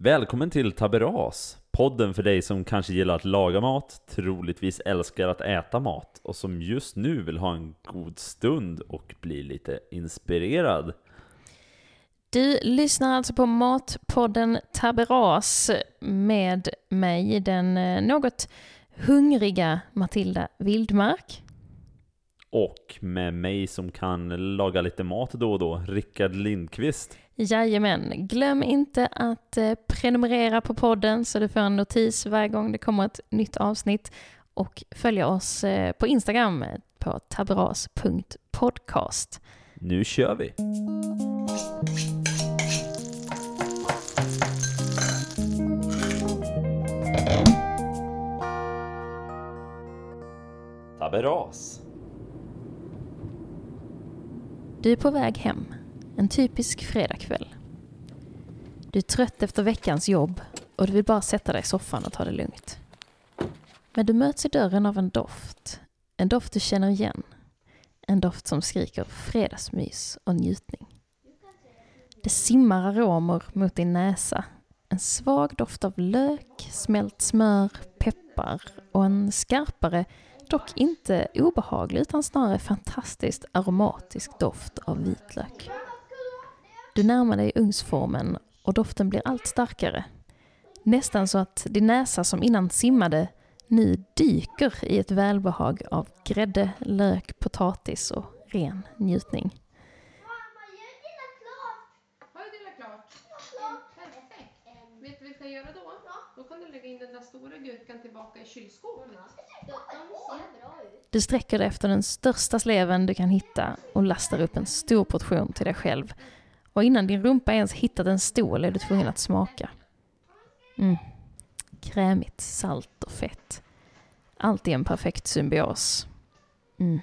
Välkommen till Taberas, podden för dig som kanske gillar att laga mat, troligtvis älskar att äta mat och som just nu vill ha en god stund och bli lite inspirerad. Du lyssnar alltså på Matpodden Taberas med mig, den eh, något hungriga Matilda Vildmark. Och med mig som kan laga lite mat då och då, Rickard Lindqvist. Jajamän, glöm inte att eh, prenumerera på podden så du får en notis varje gång det kommer ett nytt avsnitt och följa oss eh, på Instagram på taberas.podcast. Nu kör vi! Taberas. Du är på väg hem, en typisk fredagkväll. Du är trött efter veckans jobb och du vill bara sätta dig i soffan och ta det lugnt. Men du möts i dörren av en doft. En doft du känner igen. En doft som skriker fredagsmys och njutning. Det simmar aromer mot din näsa. En svag doft av lök, smält smör, peppar och en skarpare, dock inte obehaglig utan snarare fantastiskt aromatisk doft av vitlök. Du närmar dig ugnsformen och doften blir allt starkare. Nästan så att din näsa som innan simmade nu dyker i ett välbehag av grädde, lök, potatis och ren njutning. Har du delat klart? Perfekt. Vet du vad vi ska göra då? Då kan du lägga in den där stora gurkan tillbaka i kylskåpet. Du sträcker dig efter den största sleven du kan hitta och lastar upp en stor portion till dig själv. Och innan din rumpa ens hittat en stol är du tvungen att smaka. Mm. Krämigt, salt och fett. Allt i en perfekt symbios. Mm.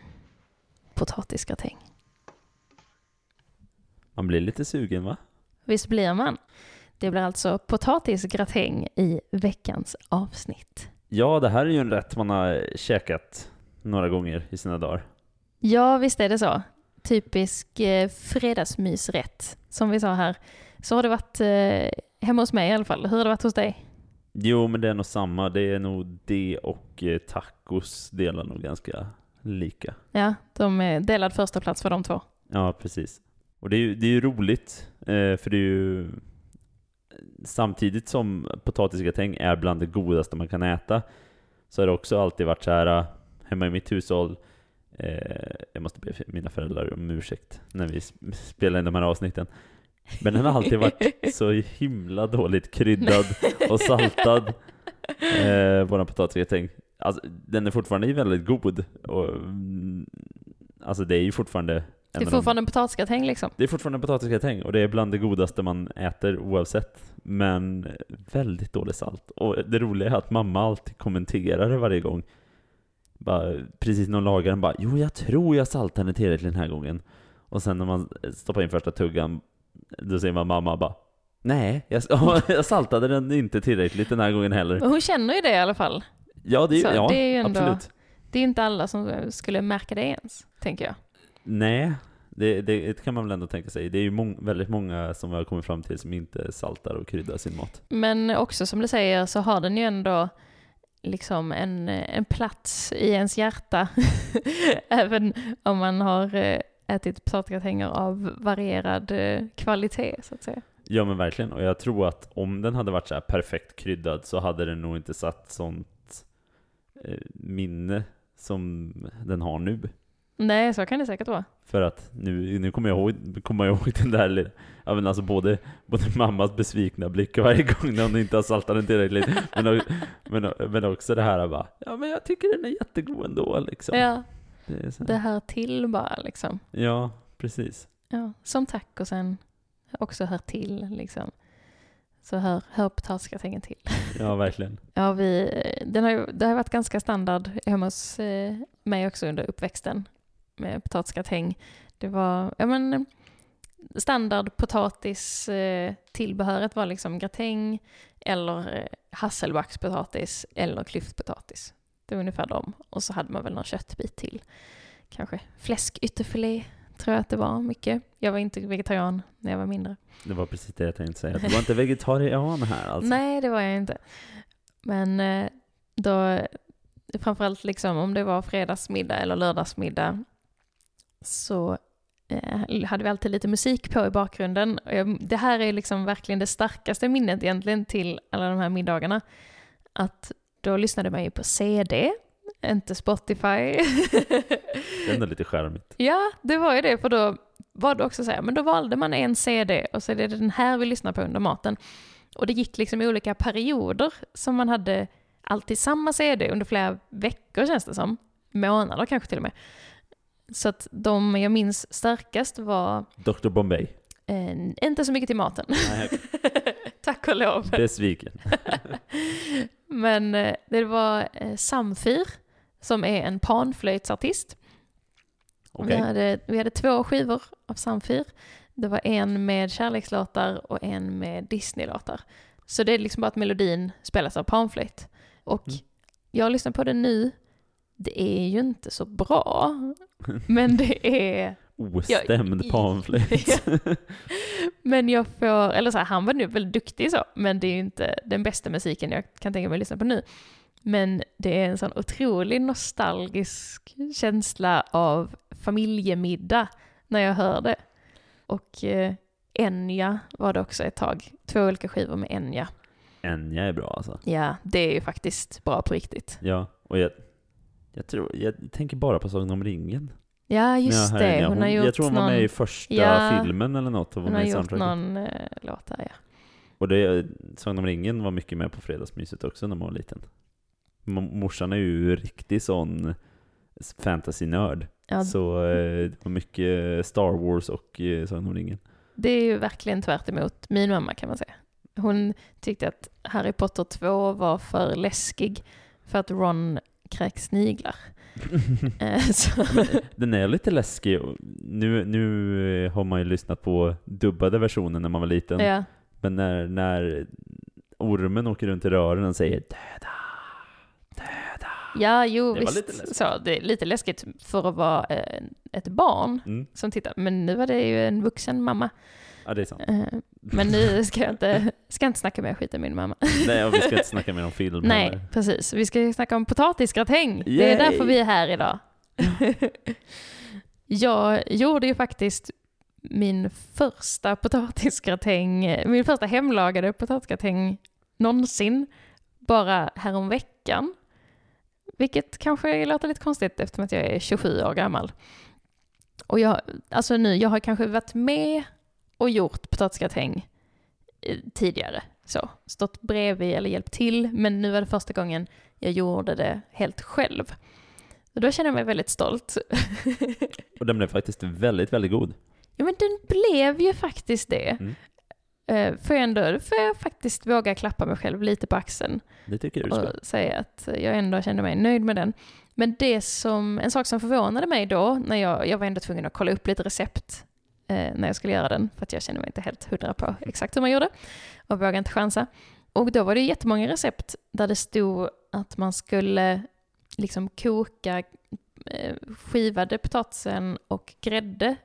Potatisgratäng. Man blir lite sugen va? Visst blir man? Det blir alltså potatisgratäng i veckans avsnitt. Ja, det här är ju en rätt man har käkat några gånger i sina dagar. Ja, visst är det så. Typisk eh, fredagsmysrätt. Som vi sa här, så har det varit eh, hemma hos mig i alla fall. Hur har det varit hos dig? Jo, men det är nog samma. Det är nog det och eh, tacos delar nog ganska lika. Ja, de är delad första plats för de två. Ja, precis. Och det är ju, det är ju roligt, eh, för det är ju samtidigt som potatisgratäng är bland det godaste man kan äta, så har det också alltid varit så här eh, hemma i mitt hushåll, eh, jag måste be mina föräldrar om ursäkt när vi sp- spelar in de här avsnitten, men den har alltid varit så himla dåligt kryddad och saltad, eh, våran potatisgratäng. Alltså, den är fortfarande väldigt god, och, mm, alltså det är ju fortfarande Det en är fortfarande en potatisgratäng liksom. det är fortfarande potatisgratäng och det är bland det godaste man äter oavsett. Men väldigt dåligt salt. Och det roliga är att mamma alltid kommenterar det varje gång. Bara, precis när hon lagar den bara Jo, jag tror jag saltade den tillräckligt den här gången. Och sen när man stoppar in första tuggan, då säger man mamma bara Nej, jag, jag saltade den inte tillräckligt den här gången heller. Men hon känner ju det i alla fall. Ja, det Så ja, det är ju ändå- absolut. Det är inte alla som skulle märka det ens, tänker jag. Nej, det, det, det kan man väl ändå tänka sig. Det är ju mång, väldigt många som vi har kommit fram till som inte saltar och kryddar sin mat. Men också som du säger så har den ju ändå liksom en, en plats i ens hjärta. Även om man har eh, ätit potatisgratänger av varierad eh, kvalitet så att säga. Ja men verkligen, och jag tror att om den hade varit så här perfekt kryddad så hade den nog inte satt sånt eh, minne som den har nu. Nej, så kan det säkert vara. För att nu, nu kommer jag ihåg, kommer jag ihåg den där, lilla- ja men alltså både, både mammas besvikna blick varje gång när hon inte har saltat den tillräckligt, men, men, men också det här bara, ja men jag tycker den är jättegod ändå liksom. Ja, Det det här. till bara liksom. ja precis. Ja, som tacosen också hör till liksom. Så hör, hör potatisgratängen till. Ja verkligen. Ja, vi, den har, det har varit ganska standard hemma hos eh, mig också under uppväxten med potatisgratäng. Det var, ja men standard potatis eh, tillbehöret var liksom gratäng eller eh, hasselbackspotatis eller klyftpotatis. Det var ungefär dem. Och så hade man väl någon köttbit till. Kanske fläskytterfilé tror jag att det var mycket. Jag var inte vegetarian när jag var mindre. Det var precis det jag tänkte säga. Du var inte vegetarian här alltså? Nej, det var jag inte. Men eh, då, framförallt liksom om det var fredagsmiddag eller lördagsmiddag så eh, hade vi alltid lite musik på i bakgrunden. Och jag, det här är liksom verkligen det starkaste minnet egentligen till alla de här middagarna. Att då lyssnade man ju på CD, inte Spotify. Det är ändå lite charmigt. ja, det var ju det, för då var det också så här, men då valde man en CD och så är det den här vi lyssnar på under maten. Och det gick liksom i olika perioder som man hade alltid samma CD under flera veckor känns det som. Månader kanske till och med. Så att de jag minns starkast var Dr Bombay? eh, inte så mycket till maten. Tack och lov. besviken. Men eh, det var eh, Samfir som är en panflöjtsartist. Okej. Vi, hade, vi hade två skivor av Samfir. Det var en med kärlekslåtar och en med Disneylåtar. Så det är liksom bara att melodin spelas av panflöjt. Och Mm. jag lyssnar på den nu. Det är ju inte så bra. Men det är... Ostämd panflöjt. Men jag får, eller så här, han var nu väldigt duktig så, men det är ju inte den bästa musiken jag kan tänka mig att lyssna på nu. Men det är en sån otrolig nostalgisk känsla av familjemiddag när jag hör det. Och eh, Enya var det också ett tag, två olika skivor med Enya. Enya är bra alltså. Ja, det är ju faktiskt bra på riktigt. Ja, och jag, jag, tror, jag tänker bara på Sagan om ringen. Ja, just det. Enya. Hon, har gjort Jag tror hon var med i första Ja, filmen eller något. hon med har gjort någon eh, låt där, ja. Och det, Sagan om ringen var mycket med på fredagsmyset också när man var liten. Morsan är ju riktig sån fantasy-nörd. ja Så eh, det var mycket Star Wars och eh, Sagan om ringen. Det är ju verkligen tvärt emot min mamma kan man säga. Hon tyckte att Harry Potter 2 var för läskig för att Ron kräks sniglar. Eh, Den är lite läskig. Nu, nu har man ju lyssnat på dubbade versionen när man var liten. ja, Men när, när ormen åker runt i rören och säger döda, döda. ja, jo Det visst. så, det är lite läskigt för att vara eh, ett barn Mm. som tittar. Men nu var det ju en vuxen mamma. Ja, det är sant. Eh, men nu ska jag inte, ska inte snacka mer skit om min mamma. Nej, och vi ska inte snacka mer om film Nej, heller. precis. Vi ska snacka om potatisgratäng. Det är Yay! därför vi är här idag. jag gjorde ju faktiskt min första potatisgratäng, min första hemlagade potatisgratäng någonsin, bara häromveckan. Vilket kanske låter lite konstigt eftersom att jag är 27 år gammal. Och jag, alltså nu, jag har kanske varit med och gjort potatisgratäng tidigare. Så, stått bredvid eller hjälpt till, men nu var det första gången jag gjorde det helt själv. Och då kände jag mig väldigt stolt. Och den blev faktiskt väldigt, väldigt god. ja men den blev ju faktiskt det. Mm. Eh, Får jag ändå, får jag faktiskt våga klappa mig själv lite på axeln Det tycker jag du ska. och säga att jag ändå kände mig nöjd med den. Men det som, en sak som förvånade mig då, när jag, jag var ändå tvungen att kolla upp lite recept eh, när jag skulle göra den, för att jag kände mig inte helt hundra på exakt hur man gjorde och vågade inte chansa. Och då var det jättemånga recept där det stod att man skulle liksom koka eh, skivade potatisen och grädde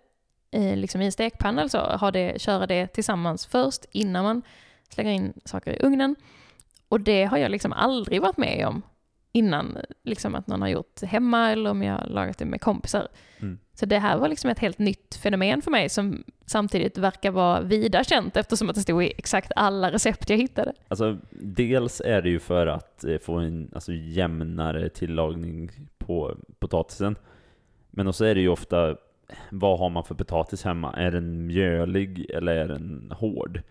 eh, liksom i en stekpanna alltså ha det, köra det tillsammans först innan man slänger in saker i ugnen. Och det har jag liksom aldrig varit med om innan, liksom att någon har gjort hemma eller om jag har lagat det med kompisar. Mm. Så det här var liksom ett helt nytt fenomen för mig som samtidigt verkar vara vida känt eftersom att det stod i exakt alla recept jag hittade. Alltså, dels är det ju för att eh, få en alltså, jämnare tillagning på potatisen. Men också är det ju ofta, vad har man för potatis hemma? Är den mjölig eller är den hård?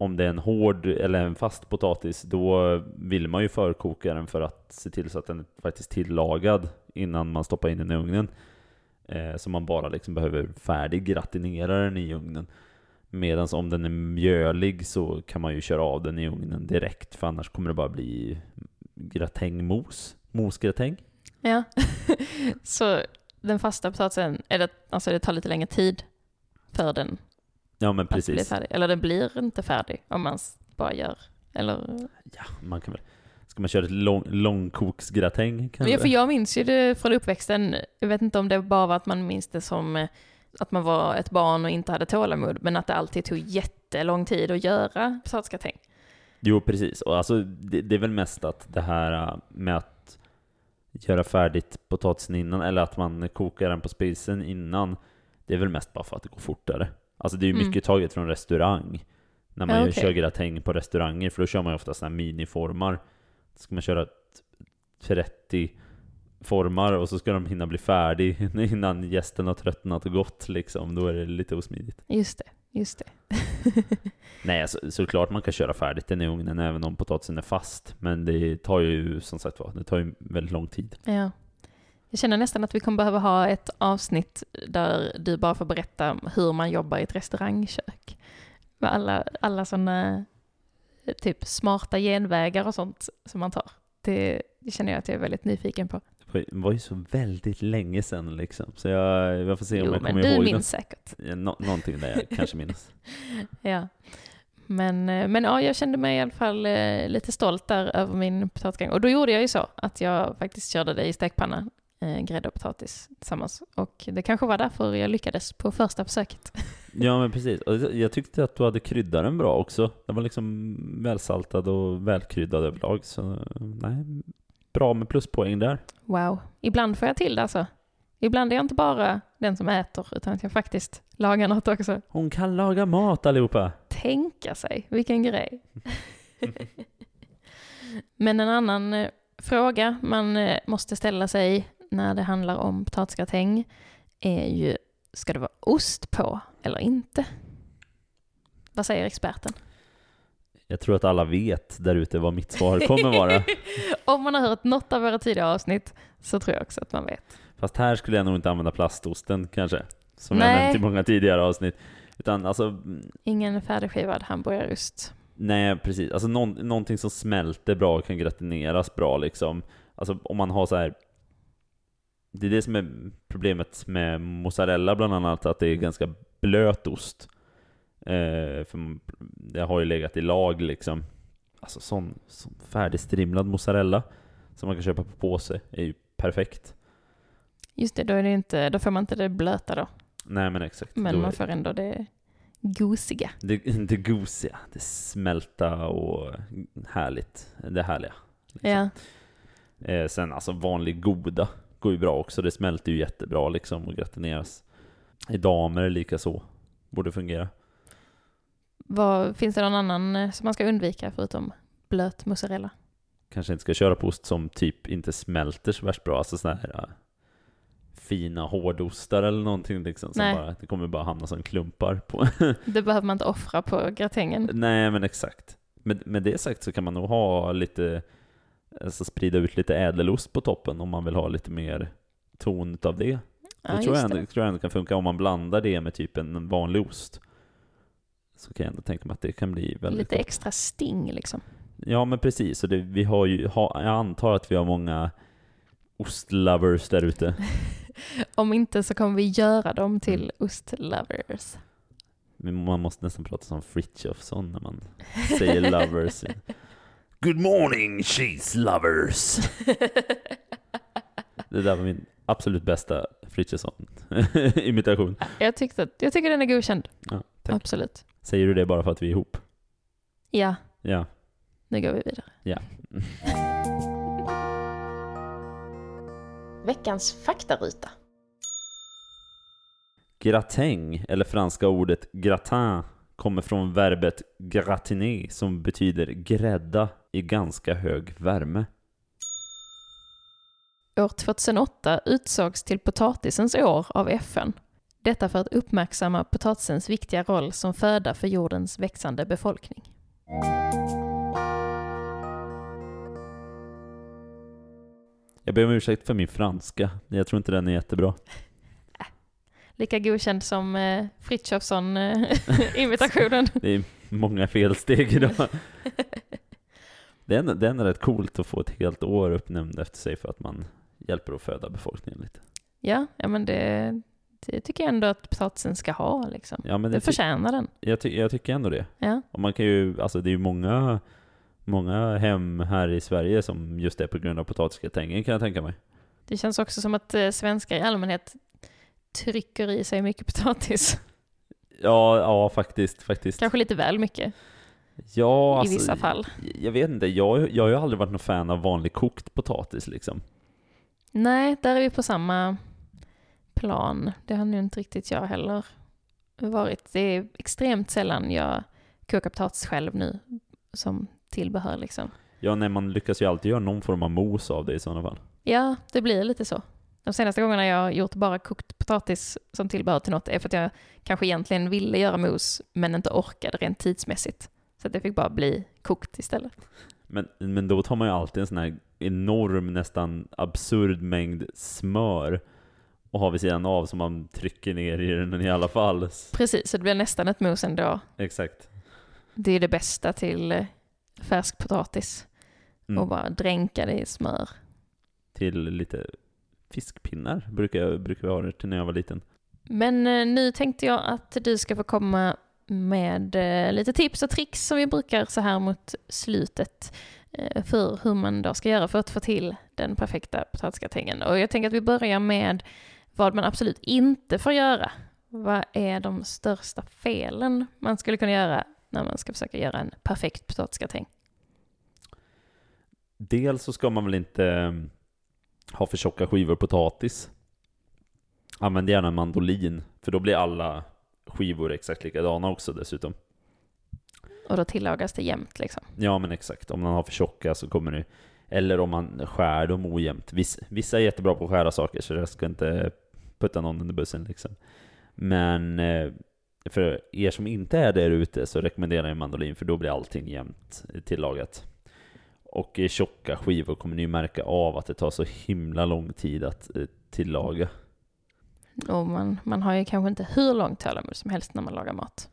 Om det är en hård eller en fast potatis, då vill man ju förkoka den för att se till så att den är faktiskt tillagad innan man stoppar in den i ugnen. Eh, så man bara liksom behöver färdig gratinera den i ugnen. Medan om den är mjölig så kan man ju köra av den i ugnen direkt för annars kommer det bara bli gratängmos. Mosgratäng. Ja. så den fasta potatisen, eller, alltså det tar lite längre tid för den Ja men att bli precis. färdig. Eller den blir inte färdig om man bara gör. Eller... Ja, man kan väl... Ska man köra ett lång, långkoksgratäng Ja, kanske? för jag minns ju det från uppväxten. Jag vet inte om det bara var att man minns det som eh, att man var ett barn och inte hade tålamod, men att det alltid tog jättelång tid att göra potatisgratäng. Jo, precis. Och alltså, det, det är väl mest att det här äh, med att göra färdigt potatisen innan, eller att man kokar den på spisen innan, det är väl mest bara för att det går fortare. Alltså det är ju Mm. mycket taget från restaurang. När man Ja, okej. kör gratäng på restauranger, för då kör man ju ofta sådana här miniformar. Ska man köra t- 30 formar och så ska de hinna bli färdig innan gästen har tröttnat och gått liksom. Då är det lite osmidigt. Just det, just det. Nej, alltså, såklart man kan köra färdigt den i ugnen även om potatisen är fast. Men det tar ju som sagt var, det tar ju väldigt lång tid. Ja. Jag känner nästan att vi kommer behöva ha ett avsnitt där du bara får berätta hur man jobbar i ett restaurangkök. Med alla, alla sådana typ smarta genvägar och sånt som man tar. Det, det känner jag att jag är väldigt nyfiken på. Det var- ju så väldigt länge sedan liksom. Så jag, jag får se om Jo, jag men kommer du ihåg minns något. säkert. Ja, nå- någonting där jag kanske minns. Ja. Men, eh, men ja, jag kände mig i alla fall eh, lite stolt där över min potatisgang. Och då gjorde jag ju så att jag faktiskt körde det i stekpanna, eh, grädde och potatis tillsammans. Och det kanske var därför jag lyckades på första försöket. Ja men precis. Och jag- tyckte att du hade kryddat den bra också. Den var liksom välsaltad och välkryddad överlag. Så nej, bra med pluspoäng där. Wow. Ibland får jag till det alltså. Ibland är jag inte bara den som äter, utan att jag faktiskt lagar något också. Hon kan laga mat allihopa. Tänka sig, vilken grej. Men en annan eh, fråga man eh, måste ställa sig när det handlar om potatisgratäng är ju, ska det vara ost på eller inte? Vad säger experten? Jag tror att alla vet där ute vad mitt svar kommer vara. Om man har hört något av våra tidigare avsnitt så tror jag också att man vet. Fast här skulle jag nog inte använda plastosten kanske. Som Nej. jag nämnt i många tidigare avsnitt. Utan alltså, Ingen färdigskivad hamburgarost. nej precis. Alltså någon, någonting som smälter bra och kan gratineras bra liksom. Alltså om man har så här. Det är det som är problemet med mozzarella bland annat, att det är ganska blöt ost. Eh, för det har ju legat i lag liksom. Alltså sån, sån färdigstrimlad mozzarella som man kan köpa på påse är ju perfekt. Just det, då, är det inte, då får man inte det blöta då. Nej men exakt. Men Då- man får ändå det gosiga. Det, det gosiga, det smälta och härligt. Det härliga. liksom. Ja, Eh, sen alltså vanlig goda går ju bra också. Det smälter ju jättebra liksom och gratineras. I damer lika så Borde fungera. Vad, finns det någon annan eh, som man ska undvika förutom blöt mozzarella? Kanske inte ska köra på ost som typ inte smälter så värst bra. Alltså såna här ja, fina hårdostar eller någonting liksom. Som Nej. bara, det kommer bara hamna som klumpar på. Det behöver man inte offra på gratängen. Nej men exakt. Med, med det sagt så kan man nog ha lite, alltså sprida ut lite ädelost på toppen om man vill ha lite mer ton av det. Ja, det tror jag, ändå, tror jag ändå kan funka om man blandar det med typ en vanlig ost. Så kan jag ändå tänka mig att det kan bli väldigt Lite gott. extra sting liksom. Ja men precis, och det, vi har ju, ha, jag antar att vi har många ostlovers där ute. Om inte så kommer vi göra dem till Mm. ostlovers. Man måste nästan prata som Frithiofsson när man säger lovers. Good morning cheese lovers! Det där var min absolut bästa Frithiofsson-imitation. jag, tyckte, jag tycker den är godkänd. Ja, tack. Absolut. Säger du det bara för att vi är ihop? Ja, Ja. nu går vi vidare. Ja. Veckans faktaruta. Gratäng, eller franska ordet gratin, kommer från verbet gratiner som betyder grädda i ganska hög värme. År 2008 utsågs till potatisens år av FN. Detta för att uppmärksamma potatisens viktiga roll som föda för jordens växande befolkning. Jag ber om ursäkt för min franska. Jag tror inte den är jättebra. Lika godkänd som eh, Frithiofsson-imitationen. Det är många felsteg idag. Det är, det är ändå rätt coolt att få ett helt år uppnämnd efter sig för att man hjälper att föda befolkningen lite. ja, ja, men det, det tycker jag ändå att potatisen ska ha. Liksom. Ja, men Det det förtjänar den. jag, ty- jag tycker ändå det. Ja. Och man kan ju, alltså det är ju många, många hem här i Sverige som just är på grund av potatisgratängen kan jag tänka mig. Det känns också som att eh, svenskar i allmänhet trycker i sig mycket potatis. Ja, ja faktiskt, faktiskt. Kanske lite väl mycket Ja, i alltså, vissa fall. Jag vet inte, jag, jag har ju aldrig varit någon fan av vanlig kokt potatis liksom. Nej, där är vi på samma plan. Det har nu inte riktigt jag heller varit. Det är extremt sällan jag kokar potatis själv nu som tillbehör liksom. Ja, nej, man lyckas ju alltid göra någon form av mos av det i sådana fall. Ja, det blir lite så. De senaste gångerna jag har gjort bara kokt potatis som tillbehör till något är för att jag kanske egentligen ville göra mos men inte orkade rent tidsmässigt. Så att det fick bara bli kokt istället. Men, men då tar man ju alltid en sån här enorm, nästan absurd mängd smör och har vid sidan av som man trycker ner i den i alla fall. Precis, så det blir nästan ett mos ändå. Exakt. Det är det bästa till eh, färsk potatis. Mm. Och bara dränka det i smör. Till lite fiskpinnar brukar, brukar vi ha det till när jag var liten. Men eh, nu tänkte jag att du ska få komma med eh, lite tips och tricks som vi brukar så här mot slutet eh, för hur man då ska göra för att få till den perfekta potatisgratängen. Och jag tänker att vi börjar med vad man absolut inte får göra. Vad är de största felen man skulle kunna göra när man ska försöka göra en perfekt potatisgratäng? Dels så ska man väl inte eh, ha för tjocka skivor potatis. Använd gärna en mandolin, för då blir alla skivor exakt likadana också dessutom. Och då tillagas det jämnt liksom. Ja men exakt, om man har för tjocka så kommer det Eller om man skär dem ojämnt. Vissa, vissa är jättebra på att skära saker så jag ska inte putta någon under bussen liksom. Men eh, för er som inte är där ute så rekommenderar jag mandolin för då blir allting jämnt tillagat. Och i tjocka skivor kommer ni märka av att det tar så himla lång tid att eh, tillaga. Och man, man har ju kanske inte hur långt tålamod som helst när man lagar mat.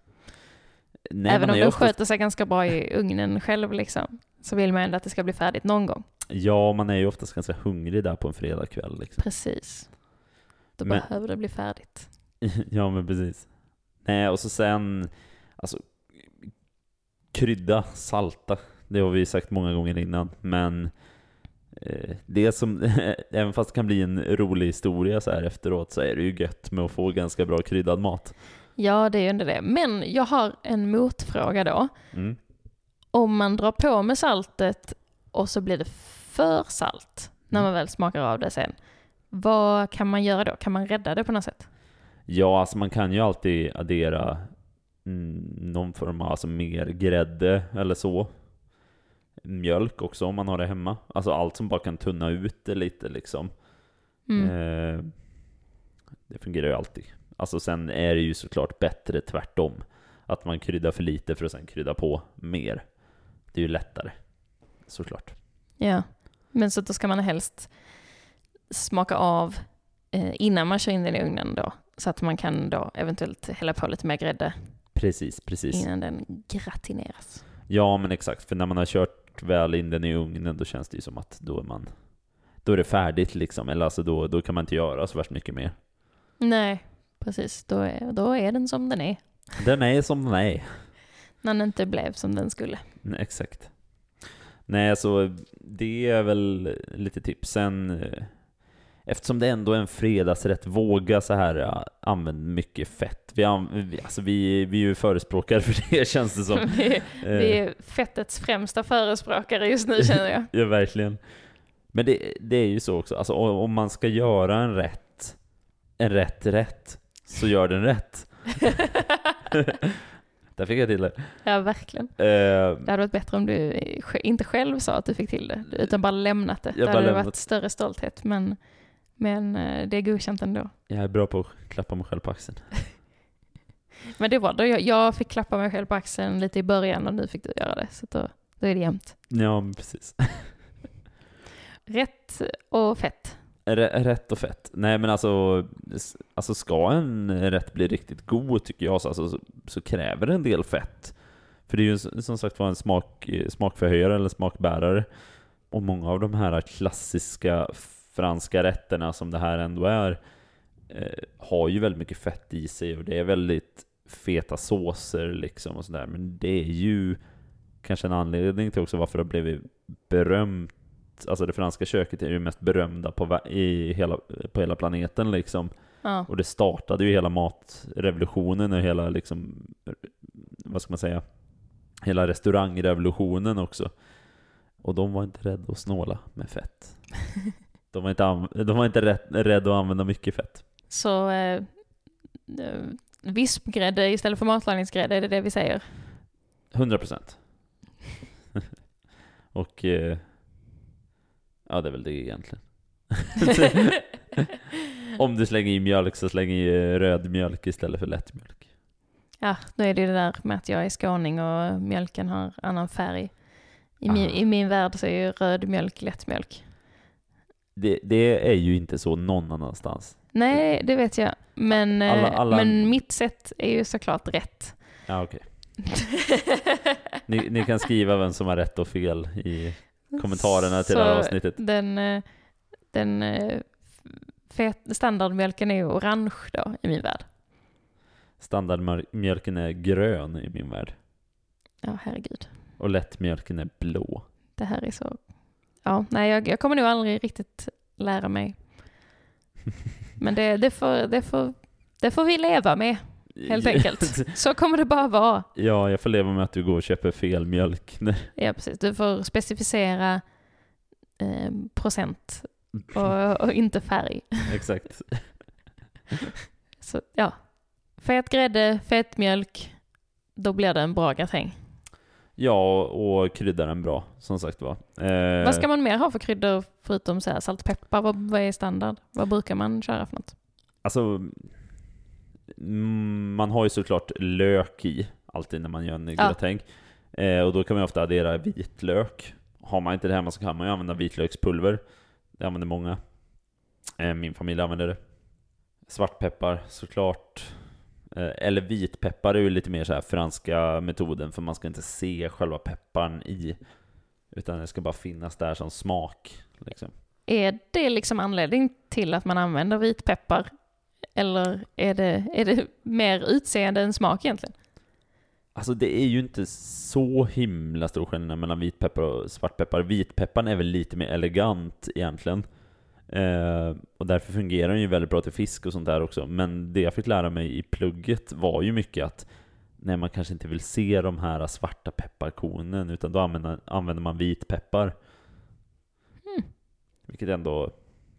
Nej, Även om den oftast- sköter sig ganska bra i ugnen själv liksom, så vill man ändå att det ska bli färdigt någon gång. Ja, man är ju oftast ganska hungrig där på en fredagkväll liksom. Precis. Då Men- behöver det bli färdigt. ja, men precis. Nej, och så sen, alltså, krydda, salta. Det har vi sagt många gånger innan, men det som, även fast det kan bli en rolig historia så här efteråt, så är det ju gött med att få ganska bra kryddad mat. Ja, det är ju ändå det. Men jag har en motfråga då. Mm. Om man drar på med saltet och så blir det för salt när man väl smakar av det sen. Vad kan man göra då? Kan man rädda det på något sätt? Ja, alltså man kan ju alltid addera mm, någon form av, alltså mer grädde eller så. Mjölk också om man har det hemma. Alltså allt som bara kan tunna ut det lite liksom. Mm. Eh, det fungerar ju alltid. Alltså sen är det ju såklart bättre tvärtom. Att man kryddar för lite för att sen krydda på mer. Det är ju lättare. Såklart. Ja, men så då ska man helst smaka av eh, innan man kör in den i ugnen då. Så att man kan då eventuellt hälla på lite mer grädde Precis, precis. innan den gratineras. Ja men exakt, för när man har kört väl in den i ugnen då känns det ju som att då är man Då är det färdigt liksom, eller alltså då, då kan man inte göra så värst mycket mer. Nej, precis. Då är, då är den som den är. Den är som den är. När den inte blev som den skulle. Nej, exakt. Nej, så det är väl lite tips. Sen, eftersom det ändå är en fredagsrätt, våga så här ja, använd mycket fett. Vi, alltså vi, vi är ju förespråkare för det känns det som. vi, Eh, vi är fettets främsta förespråkare just nu känner jag. Ja, verkligen. Men det, det är ju så också, alltså om man ska göra en rätt, en rätt rätt, så gör den rätt. Där fick jag till det. Ja, verkligen. Eh, Det hade varit bättre om du inte själv sa att du fick till det, utan bara lämnat det. Jag Det hade lämnat. varit större stolthet, men, men eh, det är godkänt ändå. jag är bra på att klappa mig själv på axeln. Men det var då jag, jag fick klappa mig själv på axeln lite i början och nu fick du göra det, så då, då är det jämnt. Ja, precis. Rätt och fett. Rä- Rätt och fett. Nej men alltså, alltså ska en rätt bli riktigt god tycker jag så, alltså, så, så kräver det en del fett. För det är ju som sagt var en smak, eh, smakförhöjare eller smakbärare. Och många av de här klassiska franska rätterna som det här ändå är eh, har ju väldigt mycket fett i sig och det är väldigt feta såser liksom och sådär. Men det är ju kanske en anledning till också varför det har blivit berömt Alltså det franska köket är ju mest berömda på, i hela, på hela planeten liksom. Ja. Och det startade ju hela matrevolutionen och hela liksom, vad ska man säga, hela restaurangrevolutionen också. Och de var inte rädda att snåla med fett. De var inte, de var inte rätt, rädda att använda mycket fett. Så eh, eh, vispgrädde istället för matlagningsgrädde, är det det vi säger? 100 procent. och eh, ja, det är väl det egentligen. Om du slänger i mjölk så släng i eh, röd mjölk istället för lättmjölk. Ja, då är det det där med att jag är skåning och mjölken har annan färg. I min, Ah. I min värld så är ju röd mjölk lättmjölk. Det, det är ju inte så någon annanstans. Nej, det vet jag. Men, eh, Alla- alla- men mitt sätt är ju såklart rätt. Ja, okej. Ni, ni kan skriva vem som har rätt och fel i kommentarerna till det här Så avsnittet. Den, eh, den eh, fet, standardmjölken är orange då i min värld. Standardmjölken är grön i min värld. Ja, herregud. Och lättmjölken är blå. Det här är så... Ja, nej, jag, jag kommer nog aldrig riktigt lära mig. Men det, det, får, det, får, det får vi leva med, helt enkelt. Så kommer det bara vara. Ja, jag får leva med att du går och köper fel mjölk. Ja, precis. Du får specificera eh, procent och, och inte färg. Exakt. Så ja, fet grädde, fet mjölk, då blir det en bra gratäng. Ja, och krydda den bra, som sagt var. Eh, Vad ska man mer ha för kryddor förutom så här salt peppar? Vad, vad är standard? Vad brukar man köra för något? Alltså, mm, man har ju såklart lök i, alltid när man gör en Ja. gratäng. Eh, och då kan man ju ofta addera vitlök. Har man inte det hemma så kan man ju använda vitlökspulver. Det använder många. Eh, min familj använder det. Svartpeppar såklart. Eh, eller vitpeppar är ju lite mer så här franska metoden, för man ska inte se själva pepparn i. Utan det ska bara finnas där som smak. Liksom. Är det liksom anledning till att man använder vitpeppar? Eller är det, är det mer utseende än smak egentligen? Alltså det är ju inte så himla stor skillnad mellan vitpeppar och svartpeppar. Vitpepparn är väl lite mer elegant egentligen. Eh, och därför fungerar den ju väldigt bra till fisk och sånt där också. Men det jag fick lära mig i plugget var ju mycket att när man kanske inte vill se de här svarta pepparkornen utan då använder, använder man vitpeppar. Hmm. Vilket ändå,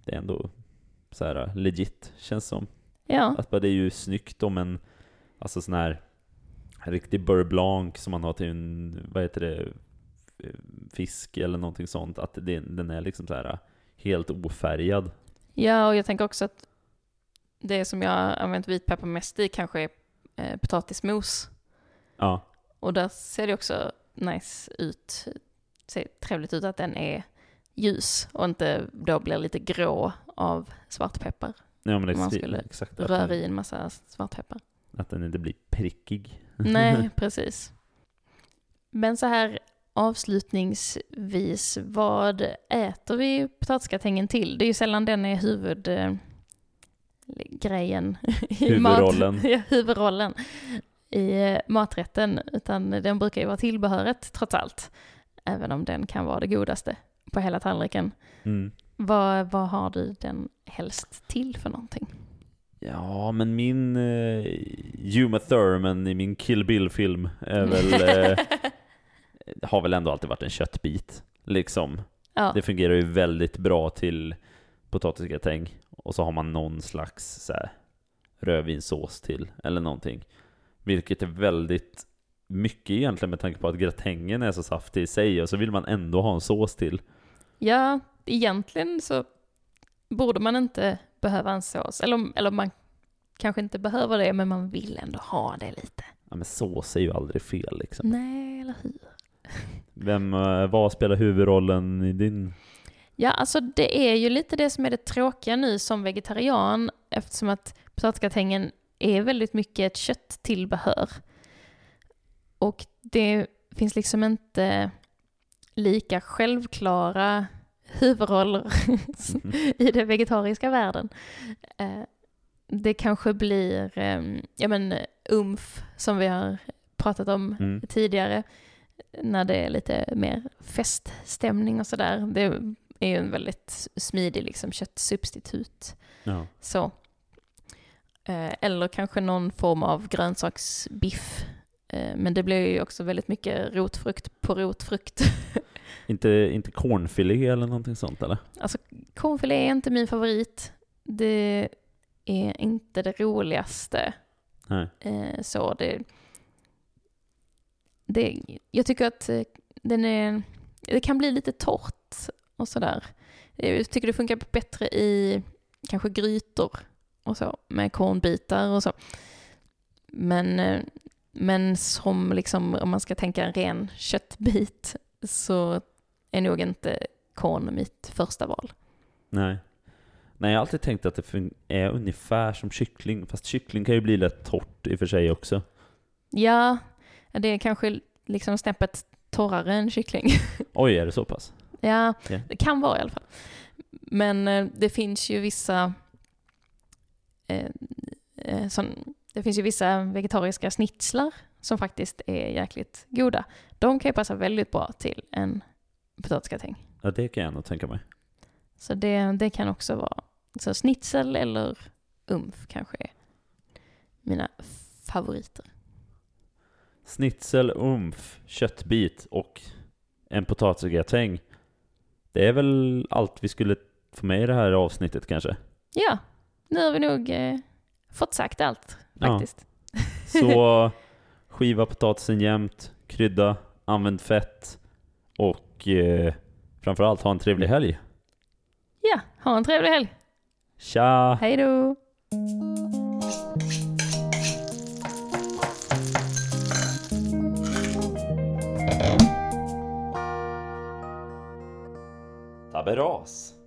det är ändå så här legit känns som. Ja, Att bara det är ju snyggt om en, alltså sån här riktig beurre blanc som man har till en, vad heter det, fisk eller någonting sånt. Att det, den är liksom så här helt ofärgad. ja och jag tänker också att det som jag använt vitpeppar mest i kanske är eh, potatismos. Ja, Och där ser det också nice ut, ser trevligt ut att den är ljus och inte då blir lite grå av svartpeppar. ja men det, Om man skulle exakt. Att Rör den, i en massa svartpeppar. att den inte blir prickig. Nej, precis. Men så här avslutningsvis, vad äter vi potatisgratängen till? Det är ju sällan den är huvudgrejen. i mat- Huvudrollen. ja, huvudrollen i eh, maträtten, utan den brukar ju vara tillbehöret trots allt. Även om den kan vara det godaste på hela tallriken. Mm. Vad, vad har du den helst till för någonting? Ja, men min eh, Uma Thurman i min Kill Bill-film är väl, eh, har väl ändå alltid varit en köttbit. Liksom. ja. Det fungerar ju väldigt bra till potatisgratäng. Och så har man någon slags så här, rödvinssås till, eller någonting. Vilket är väldigt mycket egentligen med tanke på att gratängen är så saftig i sig, och så vill man ändå ha en sås till. Ja, egentligen så borde man inte behöva en sås. Eller, eller man kanske inte behöver det, men man vill ändå ha det lite. Ja, men sås är ju aldrig fel liksom. Nej, eller hur? Vem, eh, vad spelar huvudrollen i din? Ja, alltså det är ju lite det som är det tråkiga nu som vegetarian, eftersom att potatisgratängen är väldigt mycket ett kötttillbehör. Och det finns liksom inte lika självklara huvudroller i den vegetariska världen. Eh, Det kanske blir, eh, ja men umf som vi har pratat om Mm. tidigare, när det är lite mer feststämning och sådär. Det är ju en väldigt smidig liksom köttsubstitut. Ja. Så. Eh, eller kanske någon form av grönsaksbiff. Eh, men det blir ju också väldigt mycket rotfrukt på rotfrukt. Inte, inte cornfilé eller någonting sånt eller? Alltså cornfilé är inte min favorit. Det är inte det roligaste. Nej. Eh, så det, det... Jag tycker att eh, den är... Det kan bli lite torrt och sådär. Jag tycker det funkar bättre i kanske grytor och så med kornbitar och så. Men, eh, men som liksom, om man ska tänka en ren köttbit så är nog inte korn mitt första val. Nej. Nej, jag har alltid tänkt att det är ungefär som kyckling, fast kyckling kan ju bli lätt torrt i och för sig också. Ja, det är kanske liksom snäppet torrare än kyckling. Oj, är det så pass? ja, Ja. det kan vara i alla fall. Men eh, det finns ju vissa eh, eh, sån, det finns ju vissa vegetariska snitslar som faktiskt är jäkligt goda. De kan ju passa väldigt bra till en potatisgratäng. Ja, det kan jag nog tänka mig. Så det, det kan också vara så snitsel eller umf kanske är mina favoriter. Snitsel, umf, köttbit och en potatisgratäng. Det är väl allt vi skulle få med i det här avsnittet kanske? Ja, nu har vi nog eh, fått sagt allt Ja. faktiskt. Så skiva potatisen jämnt, krydda, använd fett och eh, framförallt ha en trevlig helg. Ja, ha en trevlig helg. Tja! Hej då! Tabberas!